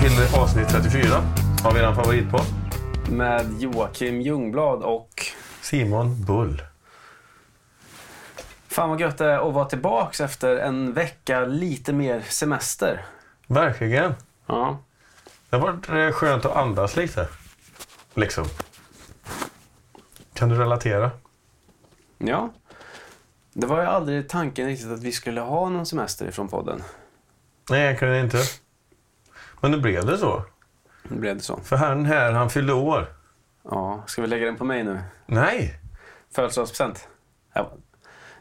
Till avsnitt 34 av er favoritpodd. Med Joakim Ljungblad och... Simon Bull. Fan vad gött det är att vara tillbaks efter en vecka lite mer semester. Verkligen. Ja. Det har varit eh, skönt att andas lite. Liksom. Kan du relatera? Ja. Det var ju aldrig tanken riktigt att vi skulle ha någon semester ifrån podden. Nej, jag kunde inte. Men nu blev det så. Nu blev det så. För han här, han fyllde år. Ja, ska vi lägga den på mig nu? Nej! Födelsedagspresent. Jag var,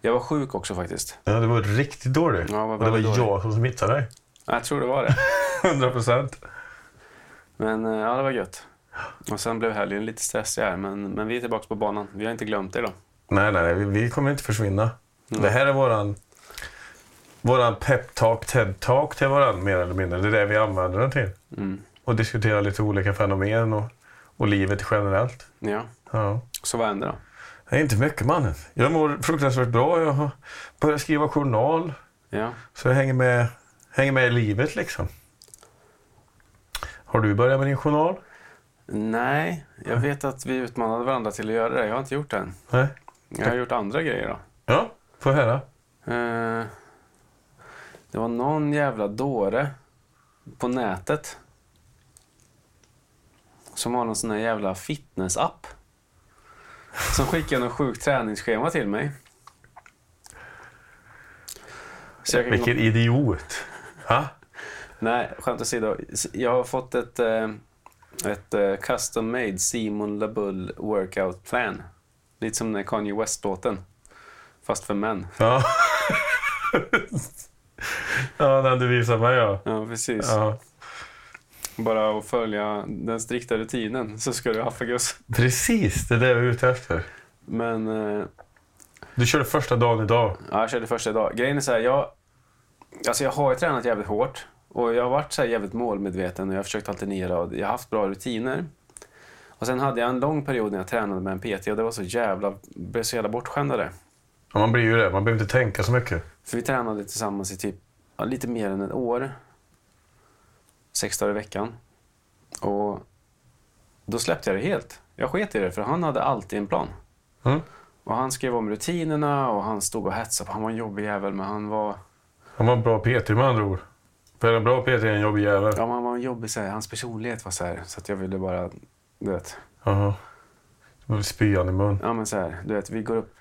jag var sjuk också faktiskt. Ja, det var riktigt dåligt. Ja, vad Och det var väldigt jag som smittade dig. Jag tror det var det. 100 procent. Men eh, ja, det var gött. Och sen blev helgen lite stressig här, men, men vi är tillbaka på banan. Vi har inte glömt det då. Nej, nej, nej, vi- vi kommer inte försvinna. Det här är våran, våran pep-talk, TED-talk till varandra mer eller mindre. Det är det vi använder den till. Mm. Och diskutera lite olika fenomen och, och livet generellt. Ja, Ja. så vad hände då? Är inte mycket mannen. Jag mår fruktansvärt bra. Jag har börjat skriva journal. Ja. Så jag hänger med, hänger med i livet liksom. Har du börjat med din journal? Nej, jag vet att vi utmanade varandra till att göra det. Jag har inte gjort det än. Nej. Jag har gjort andra grejer då. Ja, får höra. Eh, det var någon jävla dåre på nätet som har någon sån här jävla fitnessapp. Som skickade någon sjukt träningsschema till mig. Så jag kan- Vilken idiot. Ha? Nej, skämt åsido. Jag har fått ett, eh, ett eh, custom made Simon LaBull workout plan. Lite som den Kanye West-låten. Fast för män. Ja. ja, den du visade mig ja. Ja, precis. ja. Bara att följa den strikta rutinen så ska du haffa guss. Precis, det är det jag är ute efter. Men eh, Du körde första dagen idag. ja, jag körde första idag. Grejen är så här, jag, alltså jag har ju tränat jävligt hårt. Och jag har varit så här jävligt målmedveten och jag har försökt alternera och jag har haft bra rutiner. Och sen hade jag en lång period när jag tränade med en PT och det var så jävla, blev så jävla bortskämdade. Ja, man blir ju det. Man behöver inte tänka så mycket. För vi tränade tillsammans i typ ja, lite mer än ett år. Sex dagar i veckan. Och då släppte jag det helt. Jag sket i det, för han hade alltid en plan. Mm. Och han skrev om rutinerna och han stod och hetsade. Han var en jobbig jävel, men han var... Han var en bra PT med andra ord. För en bra PT är en jobbig jävel. Ja, men han var en jobbig så här, Hans personlighet var så här, så att jag ville bara... Du vet. Jaha. Spyan i mun. Ja, men så här, du vet, vi går upp...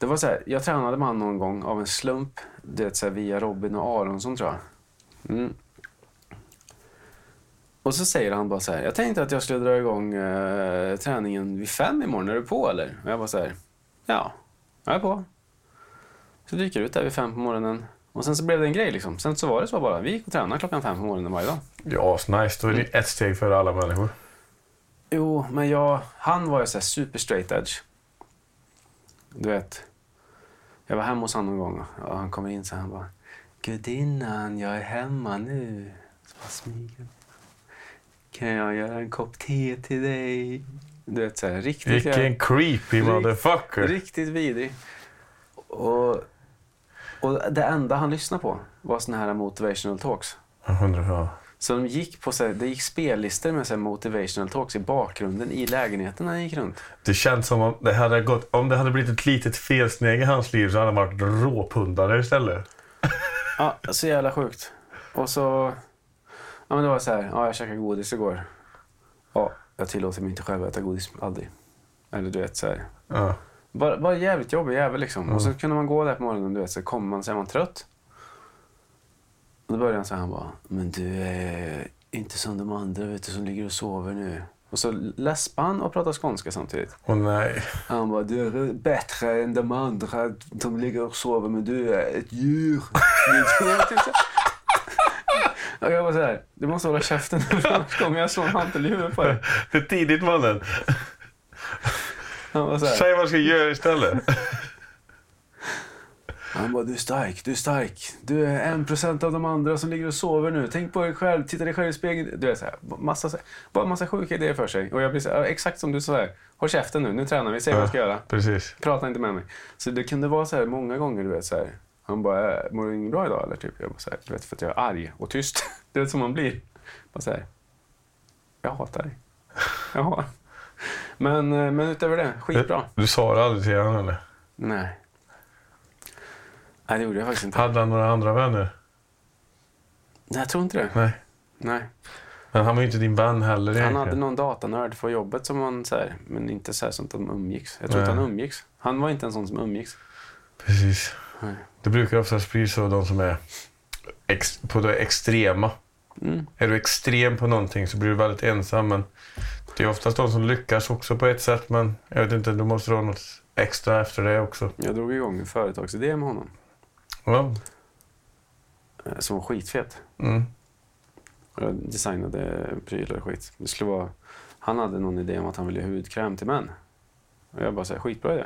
Det var så här, jag tränade med honom någon gång av en slump. Du vet, så här, via Robin och Aronsson, tror jag. Mm. Och så säger han bara så här, jag tänkte att jag skulle dra igång eh, träningen vid fem imorgon. Är du på eller? Och jag var så här, ja, jag är på. Så dyker jag ut där vid fem på morgonen. Och sen så blev det en grej liksom. Sen så var det så bara, vi gick och tränade klockan fem på morgonen varje dag. Ja, så nice. Då är det ett steg före alla människor. Jo, men jag, han var ju så här super straight edge. Du vet. Jag var hemma hos honom någon gång och han kommer in så han bara Gudinnan, jag är hemma nu. Så bara smyger. Kan jag göra en kopp te till dig? Du vet så här, riktigt, Vilken creepy motherfucker. riktigt vidrig. Och, och det enda han lyssnade på var såna här motivational talks. Jag undrar, ja. Så de gick på så här, det gick spellistor med så motivational talks i bakgrunden i lägenheten när han gick runt. Det känns som om det hade gått, om det hade blivit ett litet felsteg i hans liv så hade han varit råpundare istället. Ja, så jävla sjukt. Och så... Ja, men det var så här. Ja, jag käkade godis igår. Ja, jag tillåter mig inte själv att äta godis. Aldrig. Eller du vet så här. Ja. Bara, bara jävligt jobbig jävel liksom. Och så kunde man gå där på morgonen, du vet, så kommer man, så är man trött. Och då började han så här, han bara, men du är inte som de andra vet du, som ligger och sover nu. Och så läspade han och pratade skånska samtidigt. Åh nej. Han bara, du är bättre än de andra. De ligger och sover, men du är ett djur. Och jag var så här, du måste hålla käften annars kommer jag slå en hantel i huvudet på dig. För tidigt mannen. Han var så här, Säg vad jag ska göra istället. Han bara, du är stark, du är stark. Du är en procent av de andra som ligger och sover nu. Tänk på dig själv, titta dig själv i spegeln. Du vet, så här, massa, bara massa sjuka idéer för sig. Och jag blir så här, exakt som du sa, här, håll käften nu, nu tränar vi, säg vad jag ska göra. Precis. Prata inte med mig. Så det kunde vara så här många gånger, du vet, så här. Han bara, "Äh, mår du inget bra idag eller? Typ. Jag bara så här, du vet, för att jag är arg och tyst. Det är som man blir. Bara så här, jag hatar dig. Jaha. Men, eh, men utöver det, skitbra. Du sa det aldrig till honom eller? Nej. Nej, det gjorde jag faktiskt inte. Hade han några andra vänner? Nej, jag tror inte det. Nej. Nej. Men han var ju inte din vän heller Han egentligen. hade någon datanörd på jobbet som man så här, men inte så här sånt att de umgicks. Jag tror inte Nej. han umgicks. Han var inte en sån som umgicks. Precis. Nej. Det brukar oftast bli så de som är ex, på det extrema. Mm. Är du extrem på någonting så blir du väldigt ensam. Men det är oftast de som lyckas också på ett sätt. Men jag vet inte, du måste ha något extra efter det också. Jag drog igång en företagsidé med honom Ja. eh, som var skitfet. Mm. Jag designade prylar och skit. Det skulle vara, han hade någon idé om att han ville ha hudkräm till män. Och jag bara säger skitbra idé.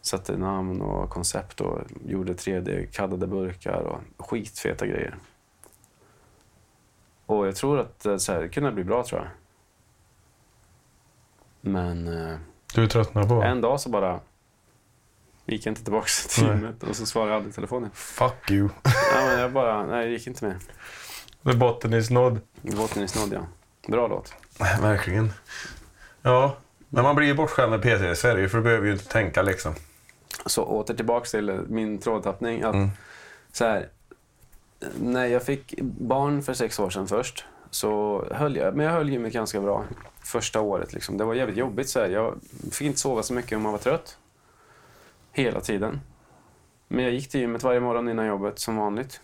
Satte namn och koncept och gjorde 3D-kaddade burkar och skitfeta grejer. Och jag tror att så här, det kunde bli bra tror jag. Men eh, Du tröttnar på en dag så bara gick inte tillbaka till teamet och så svarade jag aldrig i telefonen. Fuck you. Ja, men jag bara, nej, det gick inte med. The botten is nådd. Båten är snodd, ja. Bra låt. Verkligen. Ja, men man blir ju bortskämd med PC i Sverige för du behöver ju inte tänka liksom. Så åter tillbaks till min trådtappning. Att Mm. så här, när jag fick barn för sex år sedan först så höll jag, men jag höll gymmet ganska bra första året. Liksom. Det var jävligt jobbigt. Så här. Jag fick inte sova så mycket om man var trött. Hela tiden. Men jag gick till gymmet varje morgon innan jobbet som vanligt.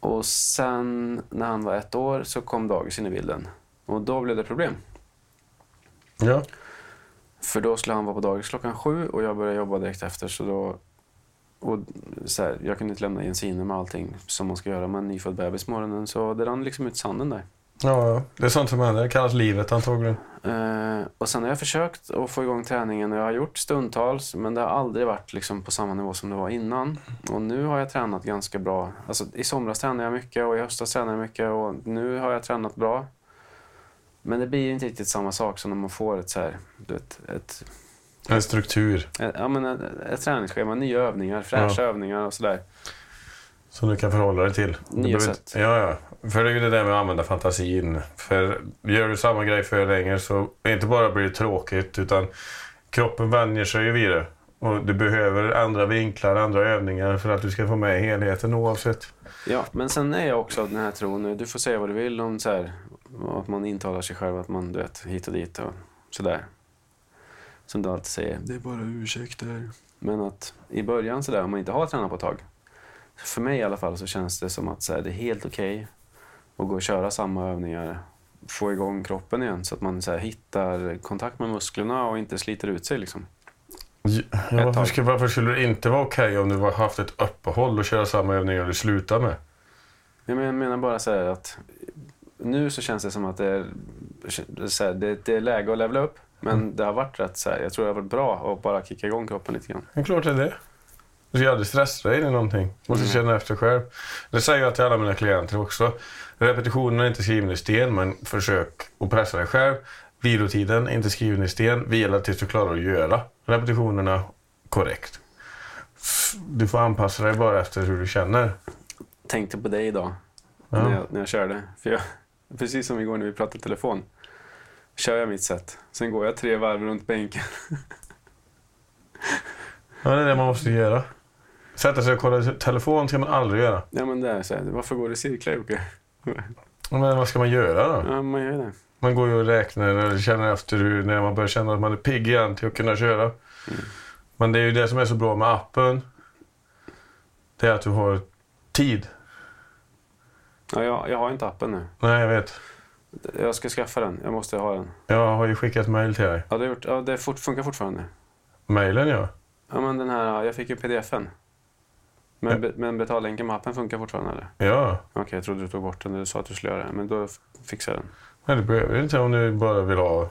Och sen när han var ett år så kom dagis in i bilden. Och då blev det problem. Ja. För då skulle han vara på dagis klockan sju och jag började jobba direkt efter. Så då, och så här, jag kunde inte lämna gensiner med allting som man ska göra med en nyfödd bebis på morgonen. Så det rann liksom ut sanden där. Ja, ja. det är sånt som händer. Det kallas livet antagligen. Eh, och sen har jag försökt att få igång träningen och jag har gjort stundtals men det har aldrig varit liksom på samma nivå som det var innan. Och nu har jag tränat ganska bra. Alltså, I somras tränade jag mycket och i höstas tränade jag mycket och nu har jag tränat bra. Men det blir inte riktigt samma sak som när man får ett, så här, du vet, ett En struktur Ett, ja, men ett, ett träningsschema, nya övningar, fräscha övningar och sådär. Som du kan förhålla dig till. Nya sätt. Ja, ja. För det är ju det där med att använda fantasin. För gör du samma grej för länge så inte bara blir det tråkigt utan kroppen vänjer sig ju vid det. Och du behöver andra vinklar, andra övningar för att du ska få med helheten oavsett. Ja, men sen är jag också av den här tron, du får säga vad du vill om så här, att man intalar sig själv att man, du vet, hit och dit och sådär. Som du alltid säger, det är bara ursäkter. Men att i början sådär, om man inte har tränat på ett tag, för mig i alla fall så känns det som att här, det är helt okej att gå och köra samma övningar, få igång kroppen igen så att man så här, hittar kontakt med musklerna och inte sliter ut sig liksom. Ja, varför, ska, varför skulle det inte vara okej om du har haft ett uppehåll och köra samma övningar du slutar med? Jag menar bara så här att nu så känns det som att det är, så här, det, det är läge att levela upp. Men det har varit rätt så här, jag tror det har varit bra att bara kicka igång kroppen lite grann. Det är klart det är det. Du ska aldrig stressa dig eller någonting. Du måste känna efter själv. Det säger jag till alla mina klienter också. Repetitionen är inte skriven i sten, men försök att pressa dig själv. Vilotiden är inte skriven i sten. Vila tills du klarar att göra repetitionerna korrekt. Du får anpassa dig bara efter hur du känner. Tänkte på dig idag Ja. när, jag, när jag körde. För jag, precis som igår när vi pratade i telefon. Kör jag mitt sätt. Sen går jag tre varv runt bänken. Ja, det är det man måste göra. Sätta sig och kolla telefon ska man aldrig göra. Ja men det är så här, varför går det cirklar Jocke? Men vad ska man göra då? Ja man gör det. Man går ju och räknar eller känner efter hur, när man börjar känna att man är pigg igen till att kunna köra. Men det är ju det som är så bra med appen. Det är att du har tid. Ja, jag, jag har inte appen nu. Nej, jag vet. Jag ska skaffa den. Jag måste ha den. Jag har ju skickat mail till dig. Ja, det, har gjort, ja, det fort, funkar fortfarande. Mailen ja. Ja, men den här, jag fick ju pdf-en. Men, be, men appen funkar fortfarande eller? Ja. Okej, jag trodde du tog bort den. Du sa att du skulle göra det. Men då fixar jag den. Men det behöver du inte om du bara vill ha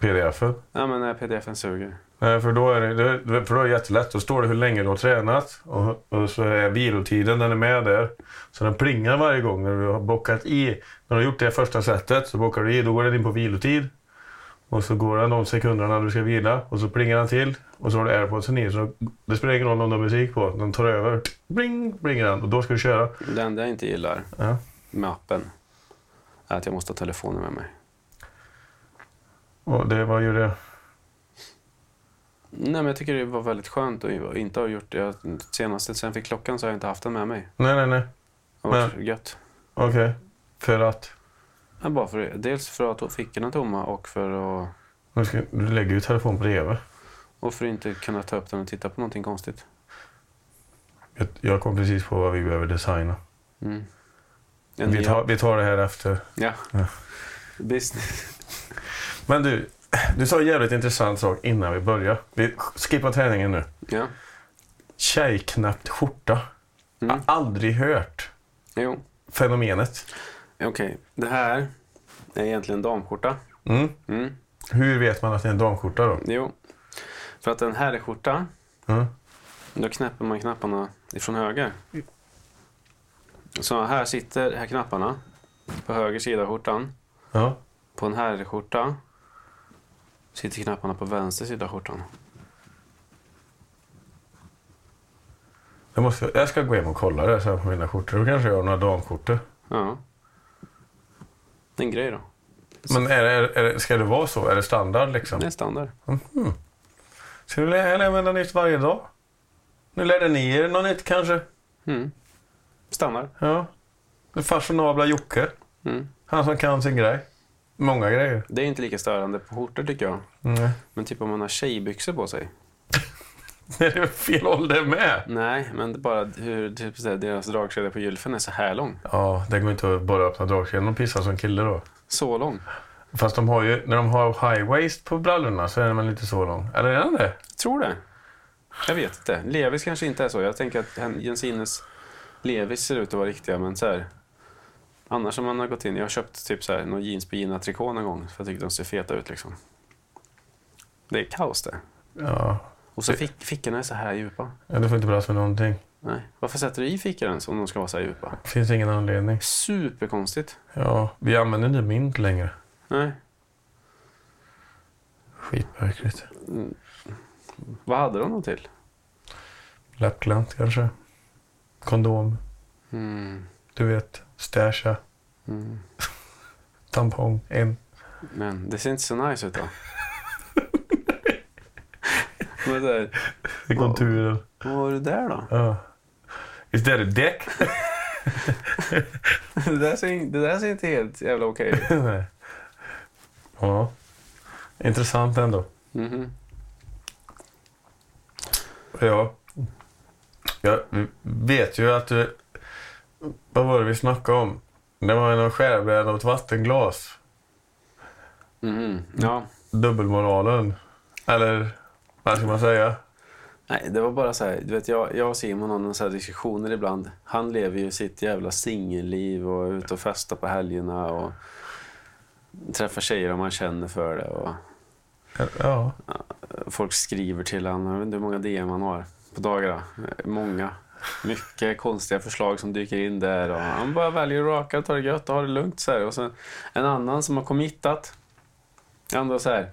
pdf-en. Ja, men nej, pdf-en suger. Nej, för då är det, det- för då är det jättelätt. Då står det hur länge du har tränat och, och så är vilotiden, den är med där. Så den plingar varje gång när du har bockat i. När du har gjort det första setet så bockar du i, då går den in på vilotid. Och så går han de sekunderna du ska vila och så plingar han till. Och så har du airpodsen i. Så det spelar ingen roll om du har musik på. Den tar över. Bling, plingar den. Och då ska du köra. Det enda jag inte gillar Ja. med appen är att jag måste ha telefonen med mig. Och det var ju det. Nej, men jag tycker det var väldigt skönt att inte ha gjort det. Jag- Senast sen jag fick klockan så har jag inte haft den med mig. Nej, nej, nej. Det har varit gött. Okej. För att... Men bara för, dels för att fickorna är tomma och för att, Nu ska, du lägger ju telefon bredvid. och för att inte kunna ta upp den och titta på någonting konstigt. Jag, jag kom precis på vad vi behöver designa. Mm. Vi tar, vi tar det här efter. Ja. Ja. Business. Men du, du sa en jävligt intressant sak innan vi börjar. Vi skippar träningen nu. Ja. Tjejknäppt skjorta. Mm. Jag har aldrig hört Jo. fenomenet. Okej. Det här är egentligen en damskjorta. Mm. Mm. Hur vet man att det är en damskjorta då? Jo. För att en herrskjorta, Mm. då knäpper man knapparna ifrån höger. Så här sitter här knapparna på höger sida av skjortan. Ja. På en herrskjorta sitter knapparna på vänster sida av skjortan. Jag, måste, jag ska gå hem och kolla det sen på mina skjortor. Då kanske jag har några damskjortor. Ja. En grej då. Men är det, är, det, ska det vara så? Är det standard liksom? Det är standard. Ska du använda nytt varje dag? Nu lärde ni er något nytt kanske? Mm. Standard. Ja. Den fashionabla Jocke. Mm. Han som kan sin grej. Många grejer. Det är inte lika störande på skjortor tycker jag. Nej. Men typ om man har tjejbyxor på sig. Det är fel ålder med. Nej, men det bara hur typ, så här, deras dragkedja på gylfen är så här lång. Ja, det går inte att bara öppna dragkedjan och pissa som kille då. Så lång. Fast de har ju, när de har high waist på brallorna så är den väl inte så lång. Eller är den det? Tror det. Jag vet inte. Levis kanske inte är så. Jag tänker att Jensines Levis ser ut att vara riktiga, men så här. Annars om man har gått in, jag har köpt typ så här, någon jeans på Gina Tricot någon gång, för jag tycker de ser feta ut liksom. Det är kaos det. Ja. Och så fick, fickorna är så här djupa. ja det får inte plats med någonting. Nej. Varför sätter du i fickor ens om de ska vara så här djupa? Finns ingen anledning. Superkonstigt. Ja, vi använder inte mynt längre. Nej. Skitmärkligt. Vad hade de dem till? Läppglans kanske. Kondom. Mm. Du vet, stasha. Mm. Tampong. En. Men det ser inte så nice ut då. Men där, I konturen. vad var det där då? Ja. Is that a dick? Det där ser, det där ser inte helt jävla okej ut. Nej. Ja. Intressant ändå. Mhm. Ja. Jag vet ju att du... Vad var det vi snackade om? Det var en skärbräda och ett vattenglas. Mhm. Ja. Dubbelmoralen. Eller vad ska man säga? Nej, det var bara så här, du vet jag, jag och Simon har här diskussioner ibland. Han lever ju sitt jävla singelliv och är ute och festar på helgerna och träffar tjejer om man känner för det. Och Ja. folk skriver till honom, jag vet inte hur många DM han har på dagarna. Många. Mycket konstiga förslag som dyker in där och han bara väljer att raka, ta det gött och ha det lugnt. Så här. Och sen en annan som har committat. Ändå så här.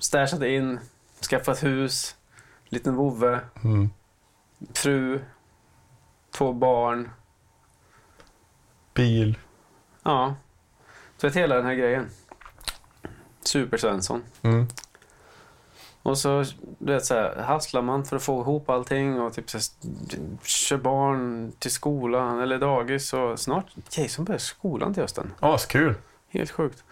Stashat in, skaffat hus, liten vovve, Mm. fru, två barn. Bil. Ja, du vet hela den här grejen. Super-Svensson. Mm. Och så du vet, så här, hasslar man för att få ihop allting och typ så här, kör barn till skolan eller dagis. Och snart, Jason börjar skolan till hösten. Askul. Helt sjukt.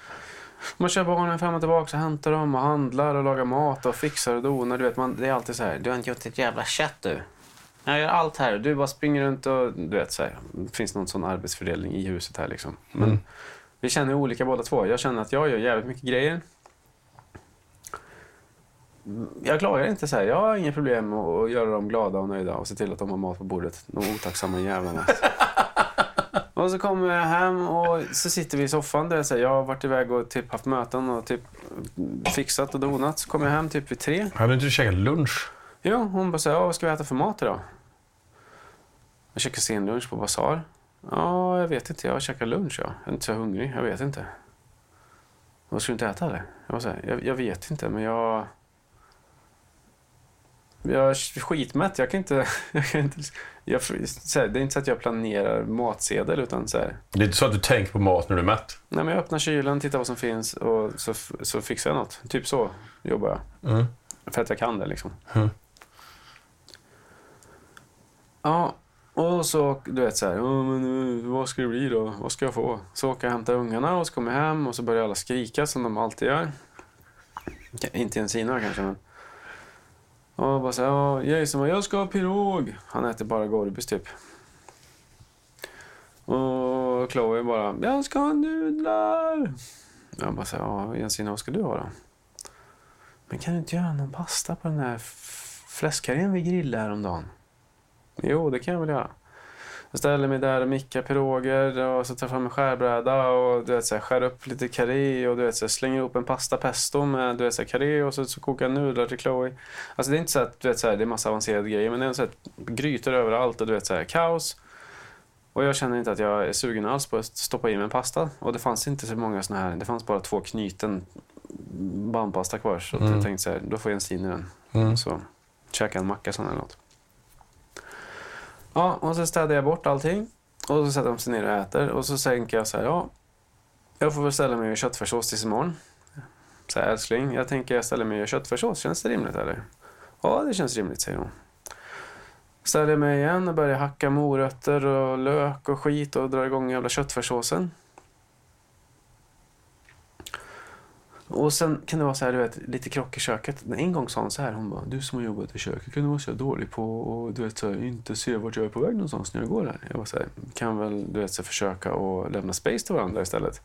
Man kör barnen fram och tillbaka och hämtar dem och handlar och lagar mat och fixar och donar. Du vet, man, det är alltid så här, du har inte gjort ett jävla kött du. Jag gör allt här. Du bara springer runt och du vet så här. Det finns någon sån arbetsfördelning i huset här liksom. Men Mm. vi känner olika båda två. Jag känner att jag gör jävligt mycket grejer. Jag klagar inte så här. Jag har inga problem att göra dem glada och nöjda och se till att de har mat på bordet. De otacksamma jävlarna. och så kommer jag hem och så sitter vi i soffan. Där så här, jag har varit iväg och typ haft möten och typ fixat och donat. Så kommer jag hem typ vid tre. Hade inte du käkat lunch? Jo, hon bara säger, vad ska vi äta för mat idag? Jag käkar senlunch på Basar. Ja, jag vet inte. Jag käkar lunch, ja. Jag är inte så hungrig. Jag vet inte. Vad ska du inte äta eller? Jag, var så här, jag, jag vet inte, men jag... Jag är skitmätt. Jag kan inte... Jag kan inte jag, här, det är inte så att jag planerar matsedel, utan så här, Det är inte så att du tänker på mat när du är mätt? nej, men jag öppnar kylen, tittar vad som finns och så, så fixar jag något. Typ så jobbar jag. Mm. För att jag kan det liksom. Mm. Ja, och så du vet så här, "Ja, men, eh, vad ska det bli då? Vad ska jag få? Så åker jag och hämtar ungarna och så kommer jag hem och så börjar alla skrika som de alltid gör. Inte Jensina kanske men. Och bara så här, "Ja, Jason bara, jag ska ha pirog. Han äter bara Gorbis typ. Och Chloe bara, jag ska ha nudlar. Jag bara så här, ja Jensina vad ska du ha då? Men kan du inte göra någon pasta på den där fläskkarrén vi grillade häromdagen? Jo, det kan jag väl göra. Jag ställer mig där och mickar piroger och så tar jag fram en skärbräda och du vet, så här, skär upp lite karré och du vet, så här, slänger ihop en pasta pesto med du vet, så här, karré och så, så kokar jag nudlar till Chloe. Alltså det är inte så att du vet, så här, det är massa avancerade grejer men det är så här, grytor överallt och du vet så här, kaos. Och jag känner inte att jag är sugen alls på att stoppa i mig en pasta. Och det fanns inte så många såna här, det fanns bara två knyten bandpasta kvar. Så Mm. jag tänkte så här, då får jag en stin i den. Mm. Så käka en macka sen eller något. Ja, och så städar jag bort allting. Och så sätter de sig ner och äter. Och så tänker jag så här, ja. Jag får väl ställa mig och köttfärssås tills imorgon. Så här, älskling, jag tänker jag ställer mig och köttfärssås. Känns det rimligt eller? Ja, det känns rimligt, säger hon. Ställer mig igen och börjar hacka morötter och lök och skit och drar igång jävla köttfärssåsen. Och sen kan det vara så här, du vet, lite krock i köket. En gång sa hon så här, hon bara, du som har jobbat i köket kan du vara så dålig på att du vet, så här, inte se vart jag är på väg någonstans när jag går här. Jag var så här, kan väl du vet, så här, försöka att lämna space till varandra istället.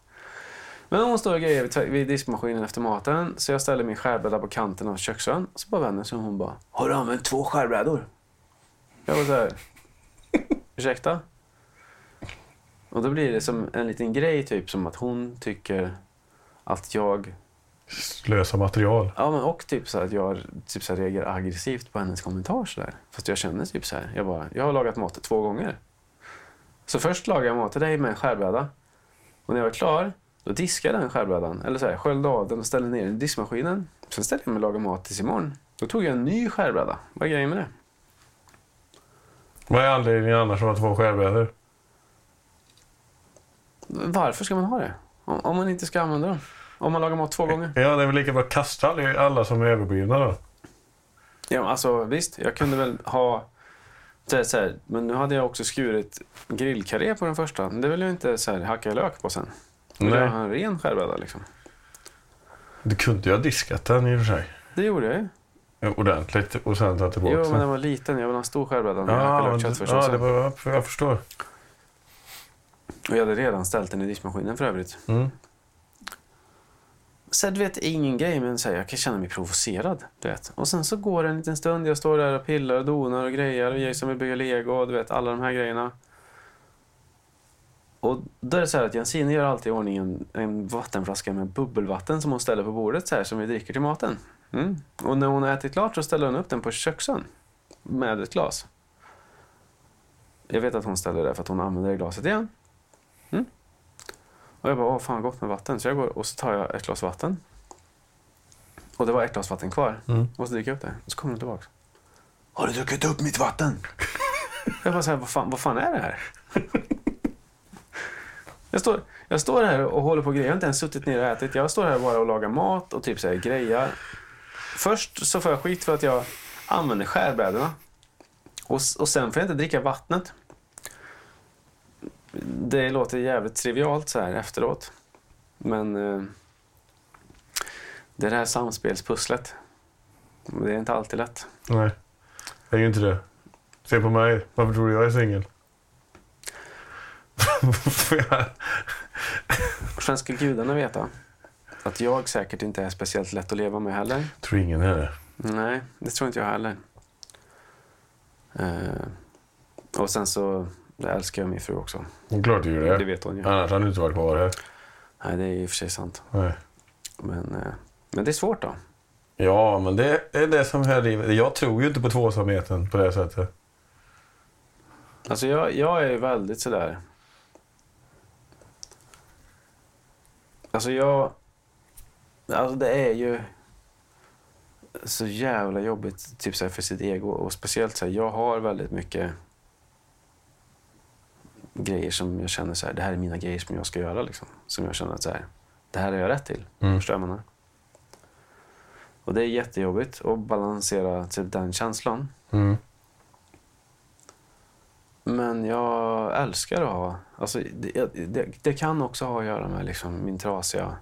Men hon står och grejer vid diskmaskinen efter maten, så jag ställer min skärbräda på kanten av köksön. Så bara vänder sig hon bara, har du använt två skärbrädor? Jag var så här, ursäkta? Och då blir det som en liten grej, typ som att hon tycker att jag Slösa material. Ja, men och typ så att jag typ så reagerar aggressivt på hennes kommentar. Så där. Fast jag känner typ så här. Jag, bara, jag har lagat mat två gånger. Så först lagade jag mat till dig med en skärbräda. Och när jag var klar, då diskade jag den skärbrädan. Eller så här, sköljde av den och ställde ner den i diskmaskinen. Sen ställde jag mig och lagade mat tills imorgon. Då tog jag en ny skärbräda. Vad är grejen med det? Vad är anledningen annars att ha två skärbrädor? Varför ska man ha det? Om man inte ska använda dem? Om man lagar mat två gånger? Ja, det är väl lika bra att kasta alla- som är överblivna då. Ja, alltså visst, jag kunde väl ha... Så här, men nu hade jag också skurit grillkarré på den första. Det vill jag inte så här, hacka lök på sen. Jag vill Nej. ha en ren skärbräda liksom. Du kunde ju ha diskat den i och för sig. Det gjorde jag ju. Ja, Ordentligt och sen ta tillbaka Jo, men den var liten. Jag vill ha en stor skärbräda jag Ja, men- köttfärssåsen. ja, det var, jag förstår. Och jag hade redan ställt den i diskmaskinen för övrigt. Mm. Så du vet, ingen grej, men så här, jag kan känna mig provocerad. Du vet. Och sen så går det en liten stund, jag står där och pillar och donar och grejer och Jason vill bygga lego och du vet, alla de här grejerna. Och då är det så här att Jensine gör alltid i ordning en, en vattenflaska med bubbelvatten som hon ställer på bordet så här, som vi dricker till maten. Mm. Och när hon har ätit klart så ställer hon upp den på köksön med ett glas. Jag vet att hon ställer det för att hon använder det glaset igen. Mm. Och jag bara, åh fan gott med vatten. Så jag går och så tar jag ett glas vatten. Och det var ett glas vatten kvar. Mm. Och så dricker jag upp det. Och så kommer hon tillbaka. Har du druckit upp mitt vatten? jag bara så här, vad fan, vad fan är det här? jag, står, jag står här och håller på och grejer. Jag har inte ens suttit ner och ätit. Jag står här bara och lagar mat och typ så här grejar. Först så får jag skit för att jag använder skärbrädorna. Och, och sen får jag inte dricka vattnet. Det låter jävligt trivialt så här efteråt. Men eh, det är det här samspelspusslet. Det är inte alltid lätt. Nej, det är ju inte det. Se på mig. Varför tror du jag är singel? Sen ska gudarna veta att jag säkert inte är speciellt lätt att leva med heller. tror ingen är det. Nej, det tror inte jag heller. Eh, och sen så älskar jag min fru också. Det är klart du gör det. Det vet hon ju. Annars hade du inte varit kvar här. Nej, det är och för sig sant. Nej. Men, eh, men det är svårt då. Ja, men det är det som är livet. Jag tror ju inte på tvåsamheten på det sättet. Alltså jag, jag är väldigt sådär... Alltså jag... Alltså det är ju så jävla jobbigt typ så här, för sitt ego. Och speciellt så här, jag har väldigt mycket grejer som jag känner så här, det här är mina grejer som jag ska göra. Liksom. Som jag känner att så här, det här är jag rätt till. Mm. Förstår jag menar? Och det är jättejobbigt att balansera typ den känslan. Mm. Men jag älskar att ha... Alltså, det, det, det kan också ha att göra med liksom min trasiga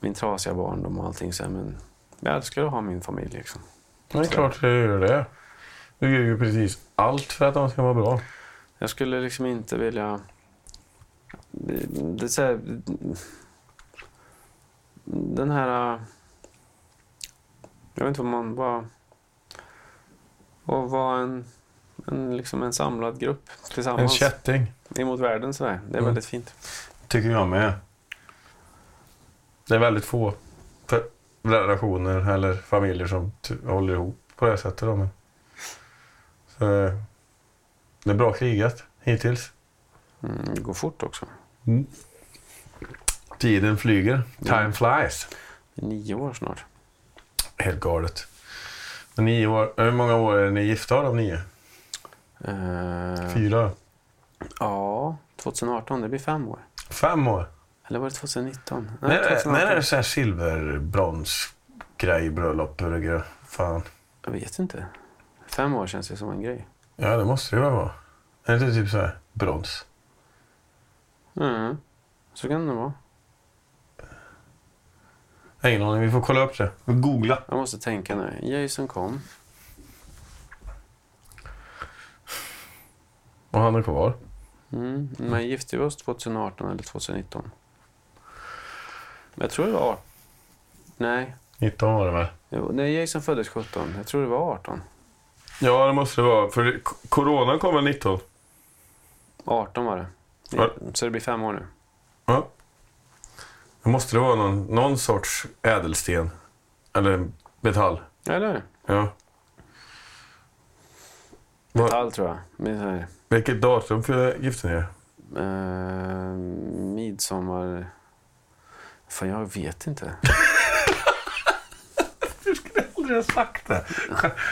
min trasiga barndom och allting. Så här, men jag älskar att ha min familj. Liksom. Det är klart du gör det. Du gör ju precis allt för att de ska vara bra. Jag skulle liksom inte vilja... Det så här, den här... Jag vet inte vad man... Bara, att vara en, en, liksom en samlad grupp En tillsammans kätting, emot världen. Så där. Det är Mm. väldigt fint. tycker jag med. Det är väldigt få relationer eller familjer som håller ihop på det sättet. Då, men. Så, eh, det är bra krigat hittills. Mm, det går fort också. Tiden flyger. Time Mm. flies. Det är nio år snart. Helt galet. Nio år, hur många år är ni gifta av nio? Eh, Fyra? ja, 2018. Det blir fem år. Fem år? Eller var det 2019? När, när 2018. är det så här silver, brons, grej, bröllop? Fan. Jag vet inte. Fem år känns det som en grej. Ja, det måste det väl vara. Är det typ så här brons? Mm. Så kan det vara. Jag har Ingen aning, vi får kolla upp det. Googla. Jag måste tänka nu. Jason kom. Och han är kvar. Mm. Men gifte vi oss 2018 eller 2019? Jag tror det var 18. Nej. 19 var det väl? Jo, nej, Jason föddes 17. Jag tror det var 18. Ja, det måste det vara. För corona kom väl 19? 18 var det. Ja. Så det blir fem år nu. Ja. Det måste det vara någon, någon sorts ädelsten. Eller metall. Eller? Ja. Metall tror jag. Men Vilket datum för gifte ni er? eh, midsommar... Fan, jag vet inte. Aldrig ha sagt det.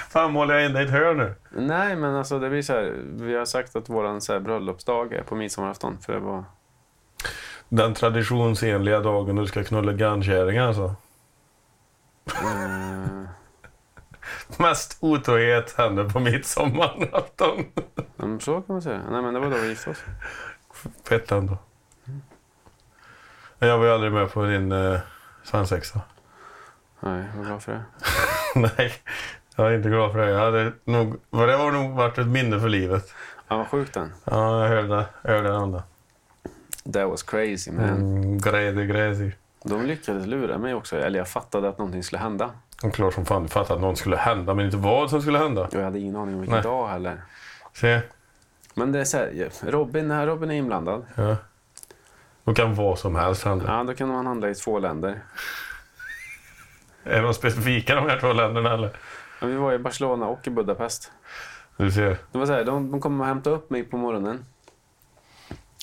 Fan, målar jag in dig i ett hörn nu? Nej, men alltså det blir så här. Vi har sagt att så här, bröllopsdag är på midsommarafton. För det var... Den traditionsenliga dagen du ska knulla grannkärringar alltså. Eh, Mest otrohet händer på midsommarafton. men så kan man säga. Nej, men det var då vi gifte oss. Fett ändå. Jag var ju aldrig med på din uh, svensexa. Nej, var glad för det. Nej, jag är inte glad för det. Jag hade nog, det var nog varit ett minne för livet. Han var sjuk den. Ja, jag hörde, jag hörde den andra. That was crazy man. Mm, gräsig, gräsig. De lyckades lura mig också. Eller jag fattade att någonting skulle hända. Och klart som fan du fattade att något skulle hända, men inte vad som skulle hända. Jag hade ingen aning om vilken Nej. dag heller. Se, Men det är så här, ja, Robin, när Robin är inblandad, ja. Då kan vad som helst hända. ja, då kan man handla i två länder. Är de specifika de här två länderna eller? Men vi var i Barcelona och i Budapest. Du ser. Det var så här, de, de kom och hämtade upp mig på morgonen.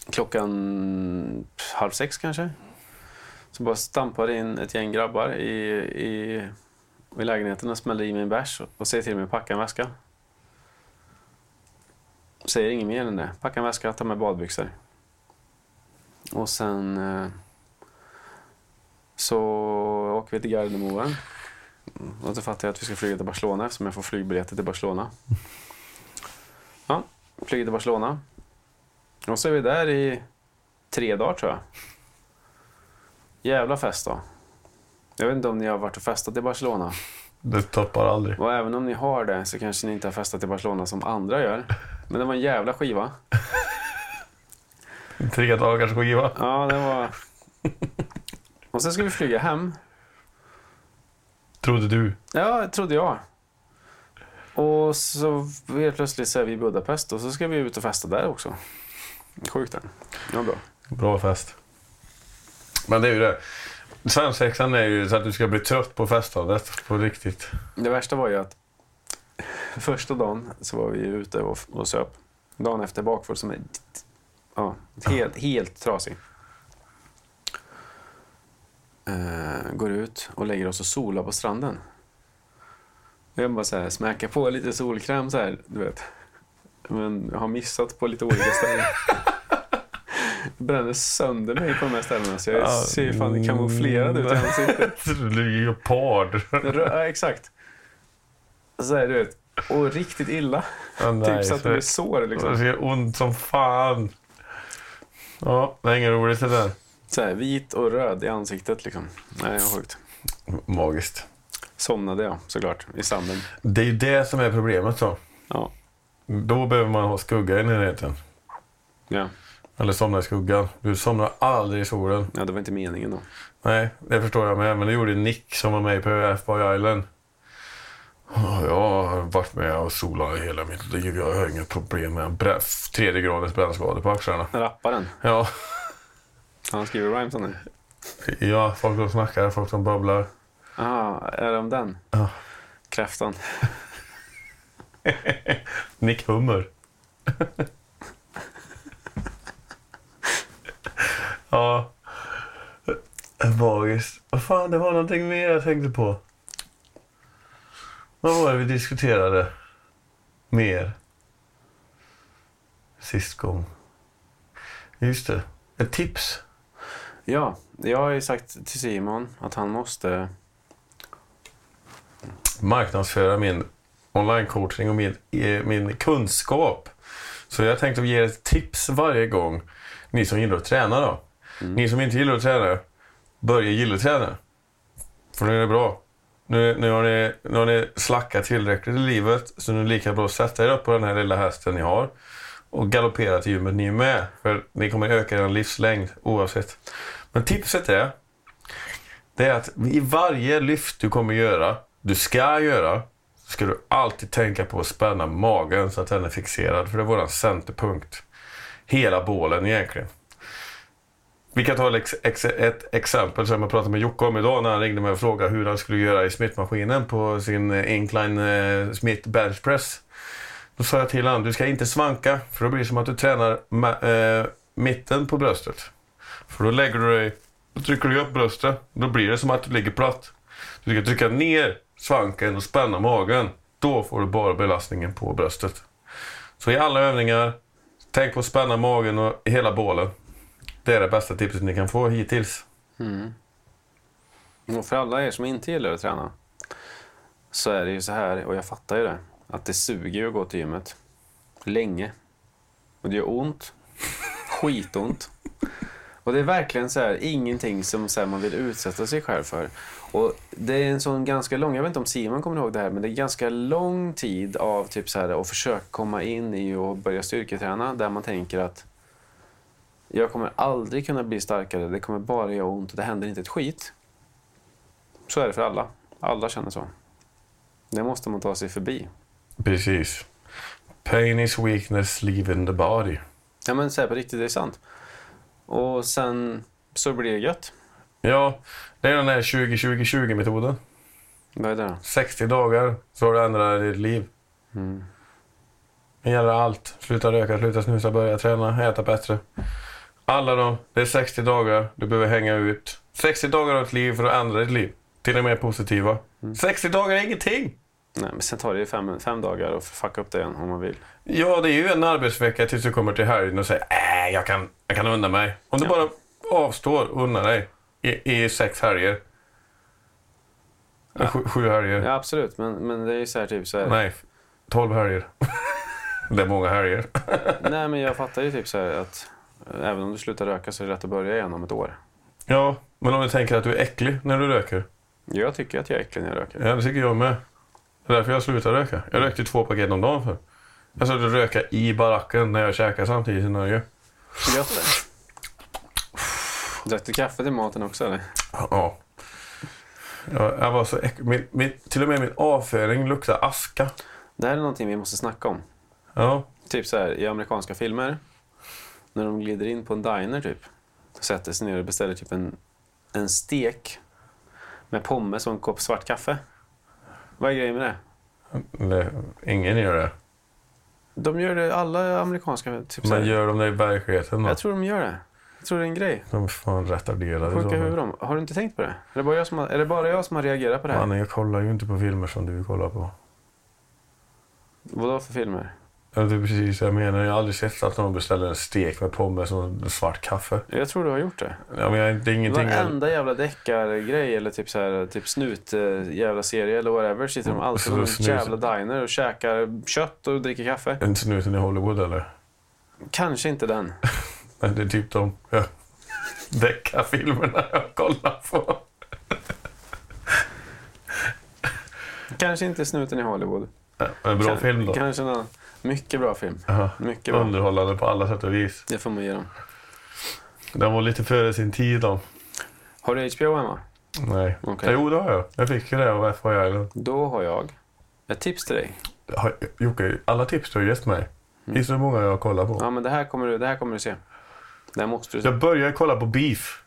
Klockan halv sex kanske. Så bara stampade in ett gäng grabbar i, i, i lägenheten och smällde i mig en bärs och säger till mig att packa en väska. Säger inget mer än det. Packa en väska, ta med badbyxor. Och sen eh, så åker vi till Gardermoen. Och så fattar jag att vi ska flyga till Barcelona eftersom jag får flygbiljetter till Barcelona. Ja, flyger till Barcelona. Och så är vi där i tre dagar tror jag. Jävla fest då. Jag vet inte om ni har varit och festat i Barcelona. Det toppar aldrig. Och även om ni har det så kanske ni inte har festat i Barcelona som andra gör. Men det var en jävla skiva. Tre dagars skiva. Ja, det var... Och sen ska vi flyga hem. Trodde du. Ja, trodde jag. Och så helt plötsligt så är vi i Budapest och så ska vi ut och festa där också. Sjukt den. Ja, bra. Bra fest. Men det är ju det. Svensexan är ju så att du ska bli trött på festandet på riktigt. Det värsta var ju att första dagen så var vi ute och, och söp. Dagen efter bakfull som är ja, helt, helt trasig. Eh, går ut och lägger oss och solar på stranden. Jag bara så här, smäcker på lite solkräm så här, du vet. Men jag har missat på lite olika ställen. Det bränner sönder mig på de här ställena så jag ser fan kamouflerad ut i ansiktet. Du är leopard. Ja, exakt. Så här, du vet. Och riktigt illa. Ja, nej, typ så att det blir sår Det liksom. ser ont som fan. Ja, det är inget roligt det där. Så här, vit och röd i ansiktet liksom. Nej, sjukt. Magiskt. Somnade jag såklart i sanden. Det är ju det som är problemet då. Ja. Då behöver man ha skugga i närheten. Ja. Eller somna i skuggan. Du somnar aldrig i solen. ja, det var inte meningen då. Nej, det förstår jag med. Men det gjorde Nick som var med på F-Boy Island. Ja, Jag har varit med och solat hela mitt liv. Jag har inga problem med tredje gradens brännskador på axlarna. Rapparen. Ja, Han skriver rhymes nu. ja, folk som snackar, folk som babblar. Jaha, är det om den? Ja. Kräftan. Nick Hummer. ja. Magiskt. Vad fan, det var någonting mer jag tänkte på. Vad var det vi diskuterade mer sist gång? Just det. Ett tips. Ja, jag har ju sagt till Simon att han måste... Marknadsföra min online-coaching och min, eh, min kunskap. Så jag tänkte ge ett tips varje gång. Ni som gillar att träna då. Ni som inte gillar att träna, börja gilla att träna. För nu är det bra. Nu, nu, har ni, nu har ni slackat tillräckligt i livet så nu är det lika bra att sätta er upp på den här lilla hästen ni har och galoppera till gymmet ni är med. För ni kommer öka er livslängd oavsett. Men tipset är, det är att i varje lyft du kommer göra, du ska göra, ska du alltid tänka på att spänna magen så att den är fixerad. För det är vår centerpunkt. Hela bålen egentligen. Vi kan ta ett, ex, ett exempel som jag pratade med Jocke om idag när han ringde mig och frågade hur han skulle göra i smittmaskinen på sin eh, incline eh, smith bench press. Då sa jag till honom, du ska inte svanka för då blir det som att du tränar äh, mitten på bröstet. För då lägger du dig, då trycker du upp bröstet, då blir det som att du ligger platt. Du ska trycka ner svanken och spänna magen. Då får du bara belastningen på bröstet. Så i alla övningar, tänk på att spänna magen och hela bålen. Det är det bästa tipset ni kan få hittills. Mm. Och för alla er som inte gillar att träna så är det ju så här, och jag fattar ju det, att det suger ju att gå till gymmet länge. Och det gör ont. Skitont. Och det är verkligen så här, ingenting som så här, man vill utsätta sig själv för. Och det är en sån ganska lång, jag vet inte om Simon kommer ihåg det här, men det är ganska lång tid av typ så här, att försöka komma in i och börja styrketräna där man tänker att jag kommer aldrig kunna bli starkare, det kommer bara göra ont och det händer inte ett skit. Så är det för alla. Alla känner så. Det måste man ta sig förbi. Precis. Pain is weakness, leave in the body. Ja men här, på riktigt, det är sant. Och sen så blir det gött. Ja, det är den här 20-20-20-metoden. Vad är det då? 60 dagar så har du ändrat ditt liv. Mm. Det gäller allt. Sluta röka, sluta snusa, börja träna, äta bättre. Alla de, det är 60 dagar du behöver hänga ut. 60 dagar av ett liv för att ändra ditt liv. Till och med positiva. 60 dagar är ingenting! Nej, men sen tar det ju fem, fem dagar att fucka upp det igen om man vill. Ja, det är ju en arbetsvecka tills du kommer till helgen och säger äh, jag kan, jag kan unna mig. Om du Ja. bara avstår och unnar dig i, i sex helger. Ja. Sju, sju helger. Ja, absolut. Men, men det är ju så här typ så här. Nej, tolv helger. det är många helger. Nej, men jag fattar ju typ så här att eh, även om du slutar röka så är det rätt att börja igen om ett år. Ja, men om du tänker att du är äcklig när du röker. Jag tycker att jag är äcklig när jag röker. Ja, det tycker jag med. Det är därför jag slutar röka. Jag rökte två paket om dagen för. Jag satt och röka i baracken när jag käkade samtidigt i Norge. Gött det. Drack du kaffe till maten också eller? Ja. Jag, jag var så äck... min, min, Till och med min avföring luktade aska. Det här är någonting vi måste snacka om. Ja. Typ så här i amerikanska filmer. När de glider in på en diner typ. Sätter sig ner och beställer typ en, en stek. Med pommes och en kopp svart kaffe. Vad är grejen med det? Det, ingen gör det. De gör det, alla amerikanska... Typ så Men gör de det i verkligheten då? Jag tror de gör det. Jag tror det är en grej. De är fan retarderade. Sjuka fall. huvud de. Har du inte tänkt på det? Är det bara jag som har, är det bara jag som har reagerat på det här? Mannen, jag kollar ju inte på filmer som du kollar på. Vadå för filmer? Ja, Det är precis jag menar. Jag har aldrig sett att någon beställer en stek med pommes och svart kaffe. Jag tror du har gjort det. Ja, men jag, det är ingenting... jag- Varenda jävla deckargrej eller typ, så här, typ snut eh, jävla serie eller whatever sitter de Mm, alltid på en snus- jävla diner och käkar kött och dricker kaffe. Är inte snuten i Hollywood eller? Kanske inte den. Men det är typ de ja, deckarfilmerna jag kollar på. Kanske inte snuten i Hollywood. Ja, En bra Kan- film då. Kanske någon. Mycket bra film. Ja, Mycket bra. underhållande på alla sätt och vis. Det får man ge dem. Den var lite före sin tid då. Har du HBO hemma? Nej. Okej. Jo, det har jag. Jag fick ju det av FYI Island. Då har jag ett tips till dig. Har- Jocke, alla tips du har gett mig. Mm. Gissa hur många jag kollar på? Ja, men det här kommer du, det här kommer du se. Det här måste du se. Jag började kolla på Beef.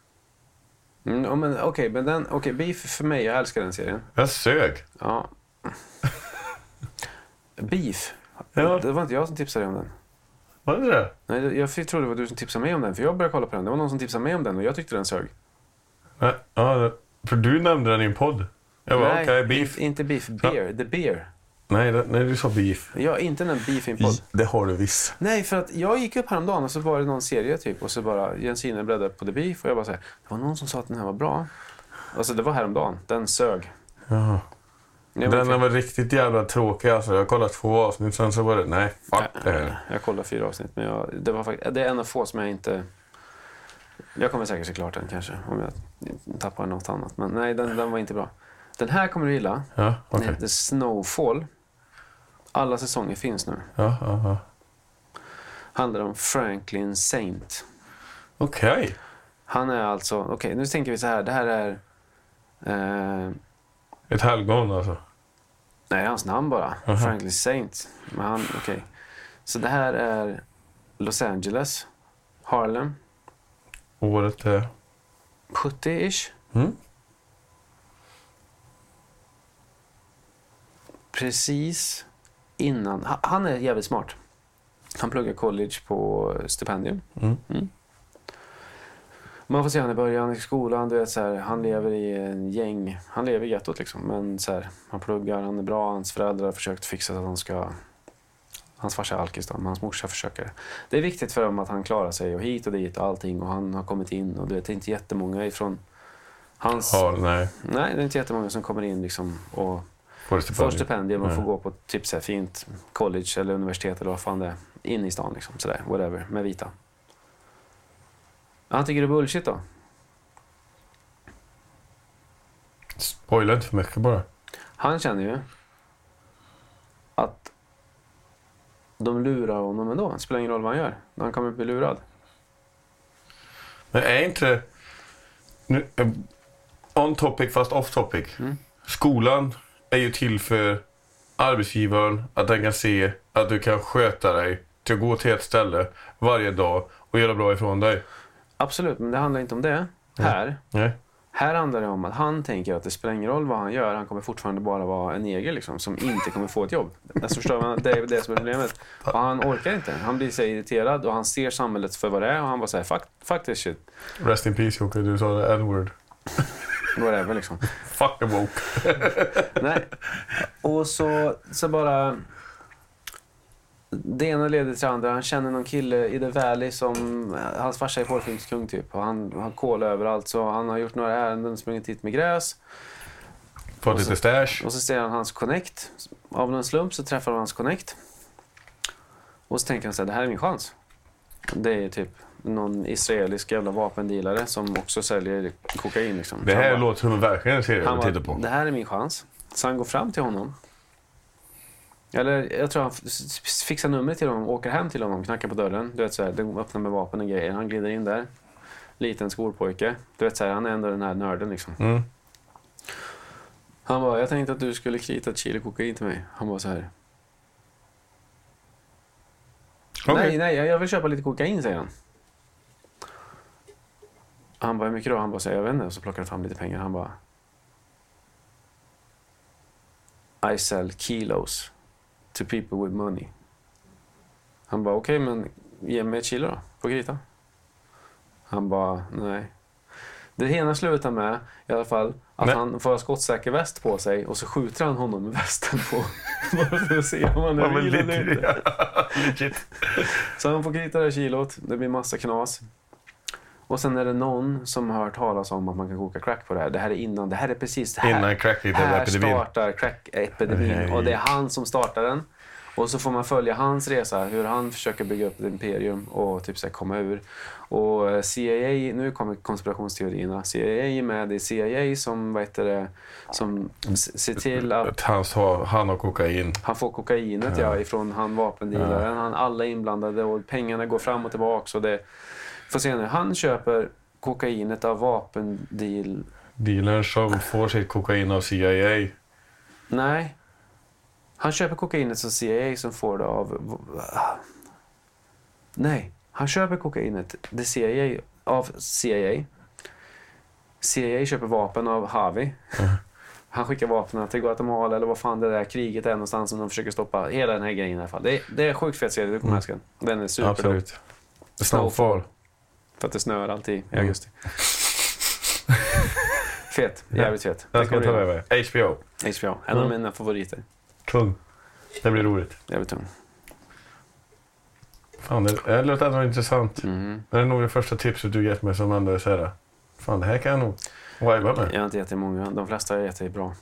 Mm, men Okej, men den, okej, Beef för mig, jag älskar den serien. Jag sög. Ja. Beef. Ja. Det var inte jag som tipsade dig om den. Var det det? Nej, jag trodde det var du som tipsade mig om den, för jag började kolla på den. Det var någon som tipsade mig om den och jag tyckte den sög. Nej. Ja, för du nämnde den i en podd. Jag bara, okej, Beef. in- inte Beef. Beer. The Beer. Nej, det, nej, du sa Beef. Ja, inte den Beef i en podd. Det har du visst. Nej, för att jag gick upp häromdagen och så var det någon serie typ och så bara Jensine bläddrade på The Beef och jag bara så här, det var någon som sa att den här var bra. Alltså det var häromdagen. Den sög. Jaha. Det var Den var riktigt jävla tråkig alltså. Jag kollat två avsnitt, sen så var det, nej, fuck det här. Jag kollade fyra avsnitt, men jag, det, var faktiskt, det är en av få som jag inte... Jag kommer säkert se klart den kanske, om jag tappar något annat. Men nej, den, den var inte bra. Den här kommer du gilla. Ja, Den okej. heter Snowfall. Alla säsonger finns nu. Ja, ja, ja. Handlar om Franklin Saint. Okej. Han är alltså... Okej, nu tänker vi så här. Det här är... Eh, Ett helgon alltså. Nej, hans namn bara. Aha. Franklin Saint. Men han, okej. Så det här är Los Angeles, Harlem, Året är... 70-ish. Mm. Precis innan... ha- Han är jävligt smart. Han pluggar college på stipendium. Mm. Man får se han i början i skolan. Du vet, så här, han lever i en gäng. Han lever i gettot liksom. Men så här, han pluggar, han är bra. Hans föräldrar har försökt fixa så att han ska... Hans farsa är alkis då, men hans morsa försöker. Det är viktigt för dem att han klarar sig och hit och dit och allting. Och han har kommit in och du vet, det är inte jättemånga ifrån hans... Ja, nej. Nej, det är inte jättemånga som kommer in liksom och Får det får stipendium. stipendium och får gå på typ så här fint college eller universitet eller vad fan det är. In i stan liksom, sådär, whatever, med vita. Han tycker det är bullshit då. Spoila inte för mycket bara. Han känner ju att de lurar honom ändå. Det spelar ingen roll vad han gör. Han kommer bli lurad. Men är inte... Nu, eh, on topic fast off topic. Mm. Skolan är ju till för arbetsgivaren, att den kan se att du kan sköta dig till att gå till ett ställe varje dag och göra bra ifrån dig. Absolut, men det handlar inte om det. Här, Nej. här handlar det om att han tänker att det spelar ingen roll vad han gör. Han kommer fortfarande bara vara en neger liksom, som inte kommer få ett jobb. Alltså, förstår man? Det är det som är problemet. Och han orkar inte. Han blir så irriterad och han ser samhället för vad det är och han bara säger fuck, fuck this shit. Rest in peace Jocke, du sa det n-word. Whatever liksom. Fuck the woke. Nej. Och så, så bara... Det ena leder till det andra. Han känner någon kille i The Valley som... Hans farsa är porrfilmskung typ. Och han har kol överallt. Så han har gjort några ärenden, sprungit hit med gräs. Fått lite stash. Och så ser han hans connect. Av någon slump så träffar han hans connect. Och så tänker han så här, det här är min chans. Det är typ någon israelisk jävla vapendealare som också säljer kokain. Liksom. Det här bara- låter som en verkligen en serie han att bara, titta på. det här är min chans. Så han går fram till honom. Eller jag tror han fixar numret till honom, åker hem till honom, knackar på dörren. Du vet så här, de öppnar med vapen och grejer. Han glider in där. Liten skolpojke. Du vet så här, han är ändå den här nörden liksom. Mm. Han bara, jag tänkte att du skulle krita ett kilo kokain till mig. Han var så här. Okej. Nej, nej, jag vill köpa lite kokain, säger han. Han bara, hur mycket då? Han bara, så här, jag vet inte. Och så plockar han fram lite pengar. Han bara... I sell kilos to people with money. Han bara, okej, men ge mig ett kilo då, på krita. Han bara, nej. Det ena slutar med i alla fall att Nej. han får ha skottsäker väst på sig och så skjuter han honom med västen på. Bara för att se om han är men real eller lite- inte. Så han får krita det här kilot. Det blir massa knas. Och sen är det någon som har hört talas om att man kan koka crack på det här. Det här är innan. Det här är precis det här. Innan crack-epidemin. här startar crack-epidemin. Och det är han som startar den. Och så får man följa hans resa, hur han försöker bygga upp ett imperium och typ så komma ur. Och CIA, nu kommer konspirationsteorierna. CIA är med i CIA som, vad heter det, som ser till att Han, sa, han har kokain. han får kokainet ja. ifrån han vapendealaren. Han, alla är inblandade och pengarna går fram och tillbaka. Så det, får se nu, han köper kokainet av vapendeal... Dealern som får sitt kokain av CIA. Nej. Han köper kokainet av CIA som får det av... Nej. Han köper kokainet det CIA, av CIA. CIA köper vapen av Havi. Han skickar vapnen till Guatemala eller vad fan det där kriget är någonstans som de försöker stoppa. Hela den här grejen i alla fall. Det är, det är sjukt fet serie, du kommer Mm. älska den. Den är super Absolut. Snowfall. För att det snöar alltid i Mm. augusti. fet, jävligt fet. Den ska jag ta Rekommendera. över. HBO. HBO, en av Mm. mina favoriter. Tung. Det blir roligt. Jävligt tung. Fan, det, det låter ändå intressant. Mhm. Det är nog det första tipset du gett mig som ändå är såhär. Fan, det här kan jag nog viba med. Jag har inte jättemånga. De flesta har gett dig bra.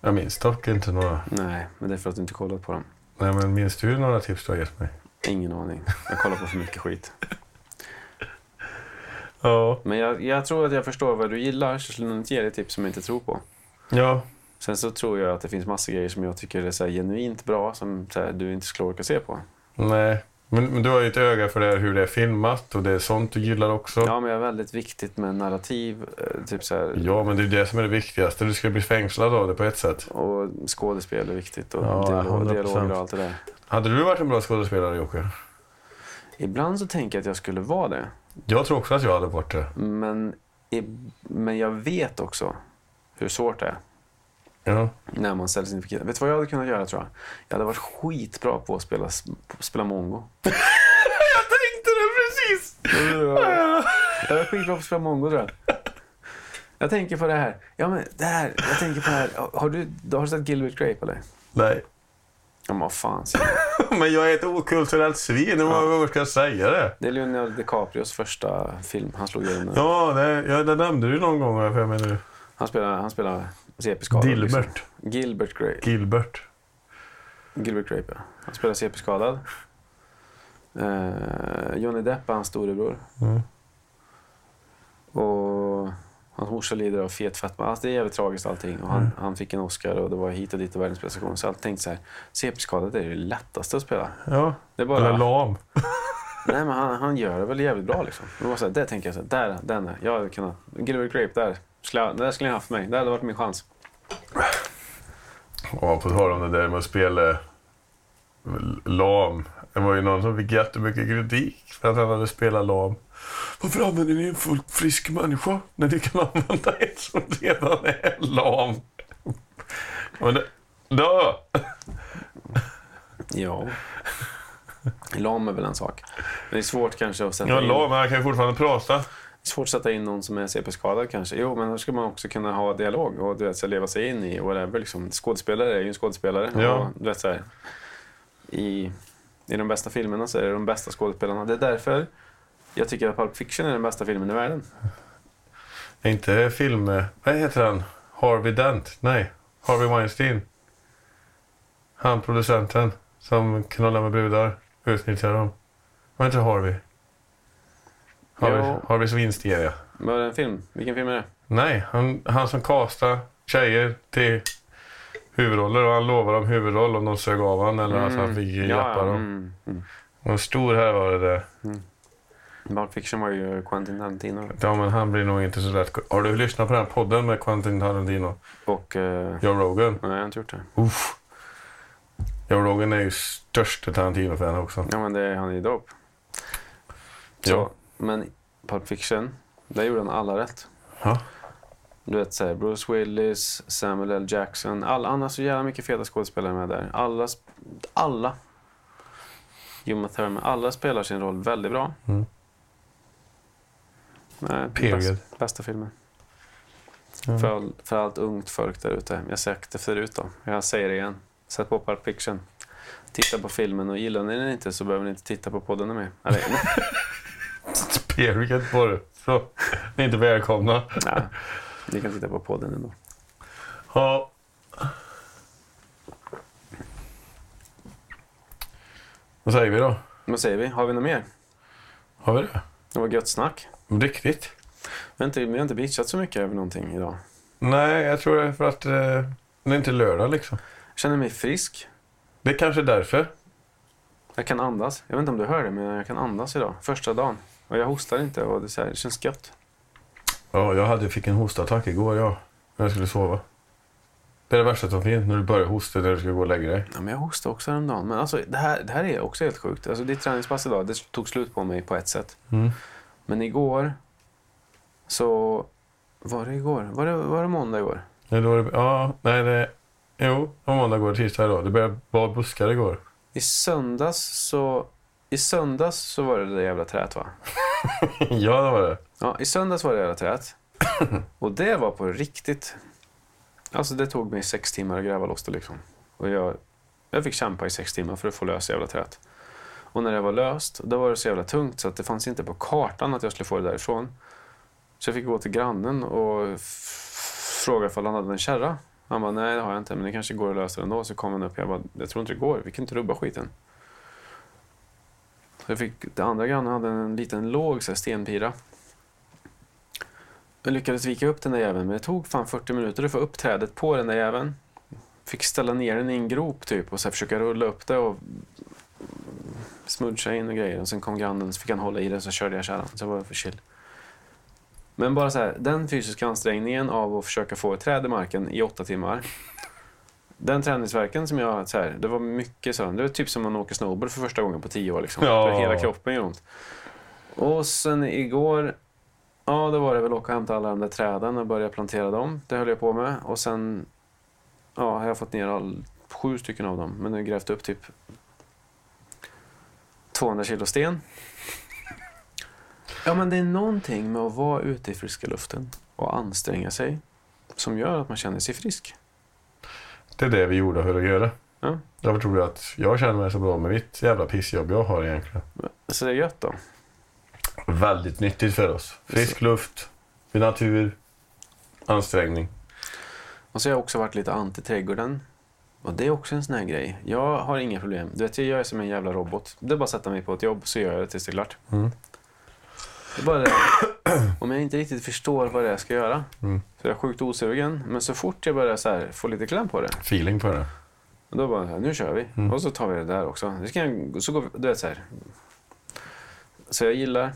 Jag minns dock inte några. Nej, men det är för att du inte kollat på dem. Nej, men minns du några tips du har gett mig? Ingen aning. Jag kollar på för mycket skit. Ja. Men jag, jag tror att jag förstår vad du gillar, så jag skulle nog inte ge dig tips som jag inte tror på. Ja. Sen så tror jag att det finns massa grejer som jag tycker är så genuint bra som här, du inte skulle orka se på. Nej. Men, men du har ju ett öga för det här, hur det är filmat och det är sånt du gillar också. Ja, men det är väldigt viktigt med narrativ. eh, Typ så här, Ja, men det är det som är det viktigaste. Du ska bli fängslad av det på ett sätt. Och skådespel är viktigt och Ja, dialog, 100%. dialoger och allt det där. Hade du varit en bra skådespelare, Jocke? Ibland så tänker jag att jag skulle vara det. Jag tror också att jag hade varit det. Men, men jag vet också hur svårt det är Ja. när man inför killar. Vet du vad jag hade kunnat göra tror jag? Jag hade varit skitbra på att spela, spela mongo. jag tänkte det precis! Jag är skitbra på att spela mongo tror jag. Jag tänker på det här. Ja, men det här. Jag tänker på det här. Har du, har du sett Gilbert Grape eller? Nej. Ja, men vad fan. Men jag är ett okulturellt svin. Hur många gånger ska jag säga det? Det är Leonardo DiCaprios första film. Han slog igenom. Ja, det, ja, det nämnde du någon gång har för mig nu. Han spelar, han spelar CP-skadad. Dilbert. Liksom. Gilbert Grape. Gilbert. Gilbert Grape, ja. Han spelar CP-skadad. Eh, Johnny Depp är hans storebror. Mm. Och hans morsa lider av fet fetma. Alltså det är jävligt tragiskt allting. Och han, Mm. han fick en Oscar och det var hit och dit och världens prestation. Så jag tänkte så här, CP-skadad är det lättaste att spela. Ja. Det är bara... Eller lam. Nej men han, han gör det väl jävligt bra liksom. Det, var så här, det tänker jag så här, där, den är. Jag hade kunnat... Gilbert Grape, där. Skulle jag, det där skulle jag haft för mig. Det hade varit min chans. Och på tal om det där med att spela lam. Det var ju någon som fick jättemycket kritik för att han hade spelat lam. Varför använder ni en fullt frisk människa när ni kan använda en som redan är lam? Men det. Ja. Lam är väl en sak. Men det är svårt kanske att sätta Ja, in... lam, men han kan ju fortfarande prata. svårt att sätta in någon som är CP-skadad kanske. Jo, men då ska man också kunna ha dialog och du vet, så leva sig in i whatever. Liksom. Skådespelare är ju en skådespelare. Ja. Och, du vet, så här, i, I de bästa filmerna så är det de bästa skådespelarna. Det är därför jag tycker att Pulp Fiction är den bästa filmen i världen. Är inte film... Vad heter han? Harvey Dent? Nej, Harvey Weinstein. Han producenten som knullar med brudar, utnyttjar dem. Var inte Harvey? Harvey Jo. Harveys vinstger, ja. Vad är det en film? Vilken film är det? Nej, han, han som kastar tjejer till huvudroller och han lovar dem huvudroll om de sög av honom eller att han fick hjälpa dem. Mm. Mm. En stor här var det där. Pulp Fiction var ju Quentin Tarantino. Ja, men han blir nog inte så lätt. Har du lyssnat på den podden med Quentin Tarantino? Och... Uh, Joe Rogan? nej, jag har inte gjort det. Uff. Joe Rogan är ju största Tarantino-fan också. Ja, men det, han är ju dope. Så, Ja. Men Pulp Fiction, där gjorde han alla rätt. Ja. Du vet, så här, Bruce Willis, Samuel L. Jackson. Alla, han har så jävla mycket feta skådespelare med där. Alla, alla. Uma Thurman. Alla spelar sin roll väldigt bra. Mm. Nej, Period. Bäst, bästa filmen. Ja. För, all, för allt ungt folk där ute. Jag har sagt det förut då. Jag säger det igen. Sätt på Pulp Fiction. Titta på filmen och gillar ni den inte så behöver ni inte titta på podden mer. Eller, Period på det. Så, ni är inte välkomna. nej, ni kan titta på podden ändå. Ja. Vad säger vi då? Vad säger vi? Har vi något mer? Har vi det? Det var gött snack. Riktigt? Har inte, vi har inte bitchat så mycket över någonting idag. Nej, jag tror det är för att eh, det är inte lördag liksom. Jag känner mig frisk. Det är kanske därför. Jag kan andas. Jag vet inte om du hör det, men jag kan andas idag. Första dagen. Och jag hostar inte och det, så här, det känns gött. Ja, jag hade, fick en hostattack igår, ja. När jag skulle sova. Det är det värsta som finns, när du börjar hosta när du ska gå och lägga dig. Ja, men jag hostade också häromdagen. Men alltså, det, här, det här är också helt sjukt. Alltså, ditt träningspass idag, det tog slut på mig på ett sätt. Mm. Men igår så... Var det igår? Var det, var det måndag igår? Ja, då är det, ja, nej det... Jo, det var måndag går tisdag idag. Det började vara buskar igår. I söndags så... I söndags så var det det jävla träet va? ja, det var det. Ja, i söndags var det jävla träet. Och det var på riktigt. Alltså det tog mig sex timmar att gräva loss det liksom. Och jag, jag fick kämpa i sex timmar för att få lösa jävla träet. Och när det var löst, då var det så jävla tungt så att det fanns inte på kartan att jag skulle få det därifrån. Så jag fick gå till grannen och fråga ifall han hade en kärra. Han bara, nej det har jag inte, men det kanske går att lösa det ändå. Så kom han upp och jag bara, jag tror inte det går, vi kan inte rubba skiten. Så jag fick, den andra grannen hade en liten låg så här, stenpira. Jag lyckades vika upp den där jäveln, men det tog fan 40 minuter att få upp trädet på den där jäveln. Fick ställa ner den i en grop typ och så här försöka rulla upp det och smudga in och grejer. Och sen kom grannen så fick han hålla i det så körde jag kärran. Så var det för chill. Men bara så här, den fysiska ansträngningen av att försöka få ett träd i marken i åtta timmar. Den träningsverken som jag, så här, det var mycket så. Det var typ som att man åker snowboard för första gången på tio år. Liksom. Ja. Hela kroppen gör ont. Och sen igår, ja då var det väl åka och hämta alla de där träden och börja plantera dem. Det höll jag på med. Och sen ja, har jag fått ner all, sju stycken av dem. Men nu grävt upp typ 200 kilo sten. Ja, men det är någonting med att vara ute i friska luften och anstränga sig som gör att man känner sig frisk. Det är det vi gjorde för att göra. Ja. Därför tror jag att jag känner mig så bra med mitt jävla pissjobb jag har egentligen. Så det är gött då. Väldigt nyttigt för oss. Frisk luft, natur, ansträngning. Och så har jag också varit lite anti-trädgården. Och det är också en sån här grej. Jag har inga problem. Du vet, jag är som en jävla robot. Det är bara att sätta mig på ett jobb så gör jag det tills det är klart. Mm. Det är bara det. Om jag inte riktigt förstår vad det är jag ska göra Mm. så är jag sjukt osugen. Men så fort jag börjar så här, få lite kläm på det, Feeling på det. och då bara, nu kör vi. Mm. Och så tar vi det där också. Det ska så går vi, du vet så här. Så jag gillar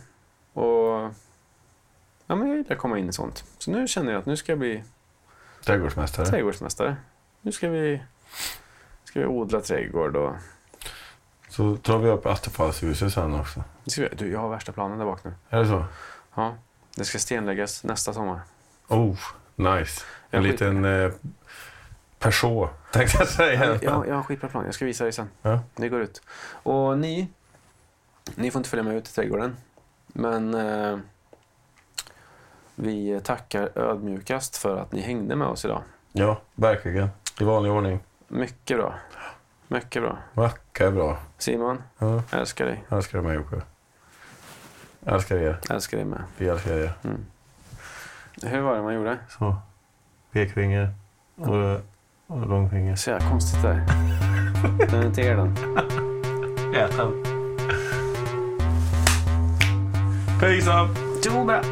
och ja, men jag gillar att komma in i sånt. Så nu känner jag att nu ska jag bli Trädgårdsmästare. trädgårdsmästare. Nu ska vi, ska vi odla trädgård och... Så tar vi upp Attefallshuset sen också. vi- Du, jag har värsta planen där bak nu. Är det så? Ja, det ska stenläggas nästa sommar. Oh, nice. En Jag liten eh, Peugeot, tänkte jag säga. Jag, jag, har skitbra plan. Jag ska visa dig sen. Ja. Det går ut. Och ni, ni får inte följa med ut i trädgården. Men eh, vi tackar ödmjukast för att ni hängde med oss idag. ja, verkligen. I vanlig ordning. Mycket bra. Mycket bra. Är bra. Simon, Ja, jag älskar dig. älskar dig Jocke. Jag älskar er. Jag älskar dig med. Vi älskar er. Mm. Hur var det man gjorde? Så. Pekfinger och, och långfinger. Så jävla konstigt där. Den är inte er den. Ät den. Peace up! Jo, bra.